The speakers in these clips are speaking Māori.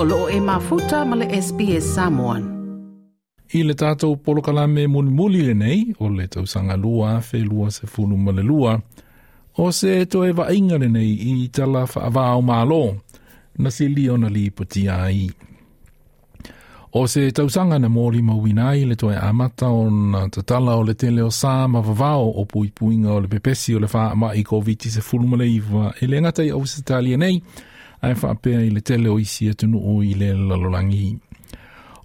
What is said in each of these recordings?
o loo e mafuta ma le SPS Samoan. I le tātou polokala me mulimuli le nei, o le tausanga lua, fe lua se funu ma le lua, o se to e vainga le nei i tala wha o malo, na se li ona li puti ai. O se tausanga na mōri mawinai le toi amata o na tatala o le tele o sā ma vavao o pui puinga o le pepesi o le wha ama i kovitise fulumale i wa ele ngatai au se talia nei ai fa pe i le tele o isi atu e no o i le lalolangi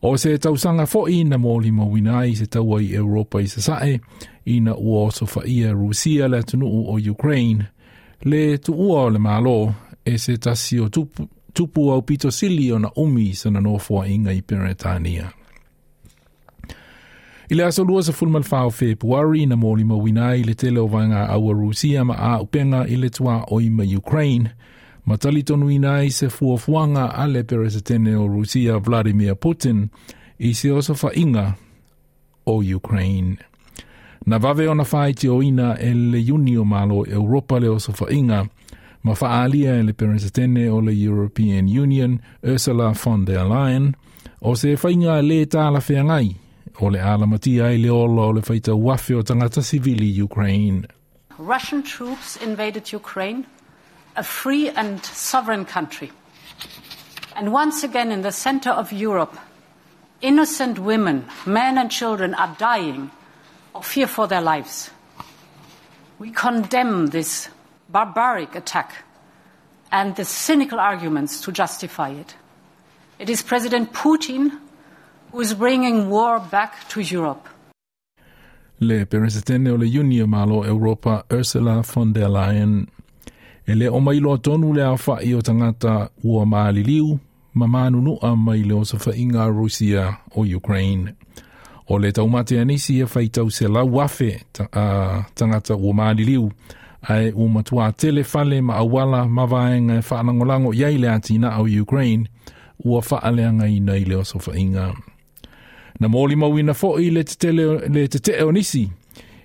o se tau sanga fo i na moli mo winai se tau ai europa i se sae i na ua o so fa ia rusia le atu no o ukraine le tu ua o le malo e se tasi o tupu, tupu au pito sili o na umi sana no fo inga i peretania I le aso lua sa fulmal fao februari na moli mawina i le tele o vanga awa Rusia ma a upenga i le tua oi ma Ukraine Matali tonuina i se fuafuanga ale peresetene o Rusia Vladimir Putin i se osa whainga o Ukraine. Na vave ona faiti te oina e le junio malo Europa le osa whainga ma whaalia e le peresetene o le European Union Ursula von der Leyen o se whainga le tāla whangai o le alamatia i le ola o le faita wafe o tangata civili Ukraine. Russian troops invaded Ukraine a free and sovereign country. And once again, in the center of Europe, innocent women, men, and children are dying of fear for their lives. We condemn this barbaric attack and the cynical arguments to justify it. It is President Putin who is bringing war back to Europe. Le presidente dell'Unione Malo Europa Ursula von der Leyen Ele o mai loa tonu le awha i o tangata ua maaliliu, ma manunu a mai le sa inga Rusia o Ukraine. O le taumate anisi e whaitau se la wafe ta, uh, tangata ua maaliliu, ai u matua tele fale ma awala ma vaenga e whaanangolango iai le atina o Ukraine, ua whaaleanga i nei le o sa inga. Na mōli mawina fo i le te, tele, le te te nisi,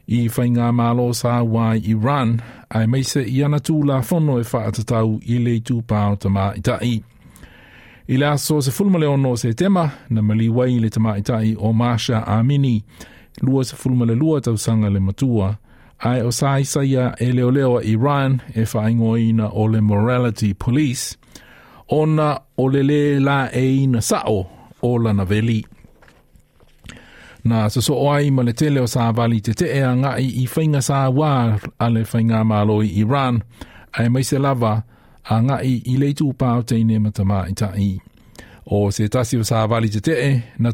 i whai ngā mālo sā wai i ran, ai meise i ana tū la whono e wha atatau i le tū pāo tamā i tai. I le aso se fulma leono se tema, na mali wai le tamā i tai o Masha Amini, lua se fulma lua tau sanga le matua, ai o sai saia e leo leo i ran e whai ngoina o le morality police, ona o le le la e ina sao o lana veli. veli. na so so tele o sa vali te te e anga i i whainga sa wā whainga mālo i Iran ai mai se lava a ngā i i leitu i se tasi o sa vali te te e na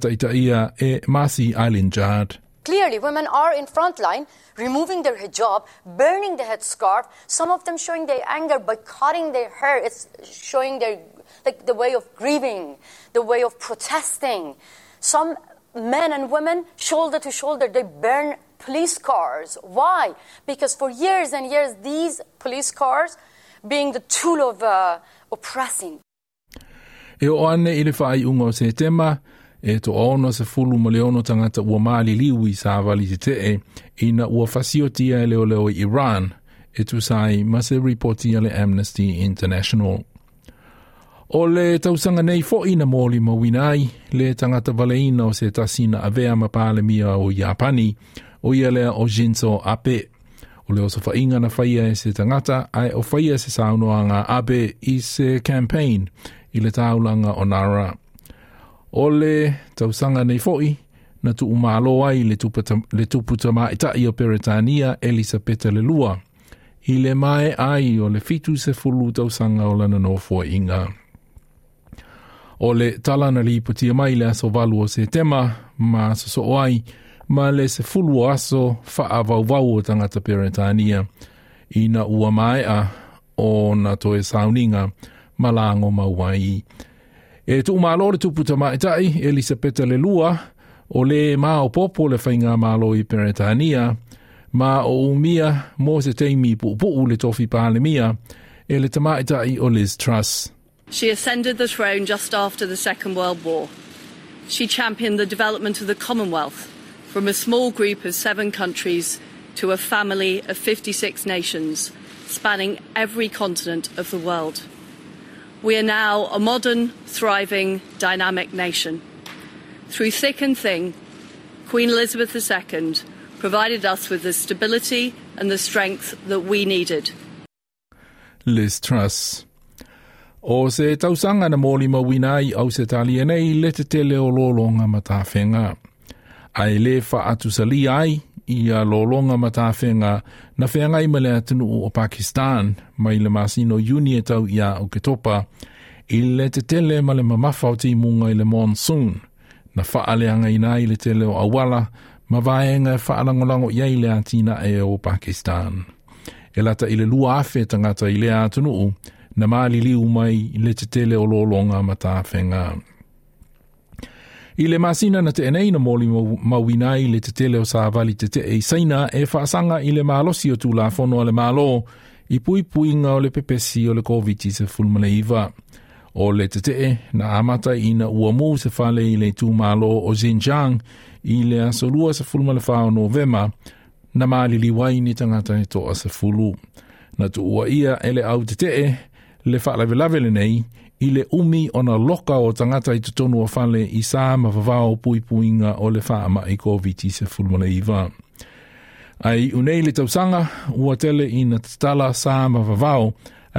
Masi Island Jard. Clearly, women are in front line, removing their hijab, burning the headscarf, some of them showing their anger by cutting their hair. It's showing their, like, the way of grieving, the way of protesting. Some men and women, shoulder to shoulder, they burn police cars. Why? Because for years and years, these police cars being the tool of uh, oppressing. E o ane i le whai unga o se tema, e to ono se fulu mo leono tangata ua maali liwi sa avali te te e, ina ua fasiotia e leo leo Iran, e tu sai ma se reportia le Amnesty International. O le tausanga nei fo ina mōli ma winai, le tangata valeina o se tasina avea ma pāle mia o Japani, o ia lea o Jinso Ape. O le osa whainga na whaia e se tangata, ai o whaia se saunoanga Ape i se campaign i le taulanga o Nara. O le tausanga nei foi, na tu umalo ai le, le tuputa maita i o Peretania Elisabeta le lua. I le mai ai o le fitu se fulu tausanga o lana no foinga. inga o le talana li putia mai le aso valu o se tema ma so so oai ma le se fulu o aso fa vau vau o tangata peretania i na ua mai a o na toe sauninga ma lango ma uai. E tu malo le tupu ta mai tai, Elisa Peta le lua, o le ma o popo le whainga malo i peretania, ma o umia mo se teimi pu pu le tofi pale mia, e le tamaita i o Liz Truss. She ascended the throne just after the Second World War. She championed the development of the Commonwealth from a small group of seven countries to a family of 56 nations, spanning every continent of the world. We are now a modern, thriving, dynamic nation. Through thick and thin, Queen Elizabeth II provided us with the stability and the strength that we needed. Liz Truss. O se tausanga na mōli mawina i au se talia nei le te te leo lōlonga matawhenga. Ai le wha atu sali ai i a lōlonga matawhenga na whenga i malea tunu o Pakistan mai le masino yuni e tau i a o ke topa i le te te le male mamafa o munga i le monsoon na wha aleanga i nai le te leo awala ma vaenga e whaalangolango i ai le atina e o Pakistan. E lata i le lua afe i le atunu o Pakistan na maali li umai le te tele o lolo nga mata whenga. I le masina na te enei na moli mawinai le te tele o saavali te te e saina e whaasanga i le malosi o tūla fono le malo i pui pui nga o le pepesi o le COVID-19 se fulmale iwa. O le te te e, na amata i na ua mu se fale i le tū malo o Zinjiang i le asolua se fulmale whao novema na maali liwai ni tangata ni e toa se fulu. Na tu ua ia ele au te te e, le whaalavelave le nei i le umi o na loka o tangata i tutonu o whale i sā ma whavao pui puinga o le whaama i COVID-19 se fulmole i vā. Ai unei le tausanga ua tele i na tala sā ma whavao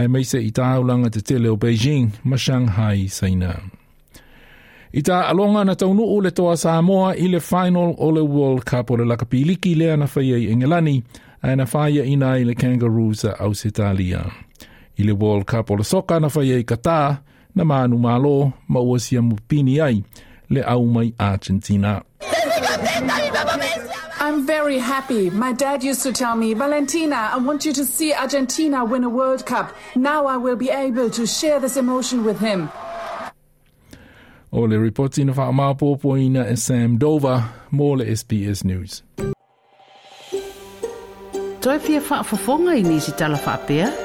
ai meise i tāulanga te tele o Beijing ma Shanghai saina. I tā alonga na taunu o le toa Samoa i le final o le World Cup o le lakapiliki lea na whaia i Engelani ai na whaia ina i le Kangaroos a Ausitalia. i le World Cup o le soka na whaia i kata na mānu mālo maua sia mupini ai le au mai Argentina. I'm very happy. My dad used to tell me, Valentina, I want you to see Argentina win a World Cup. Now I will be able to share this emotion with him. Ole reporting ripoti na whaamāpōpoina e Sam Dover, More le SBS News. Toi fa fofonga i nisi tala whaapea?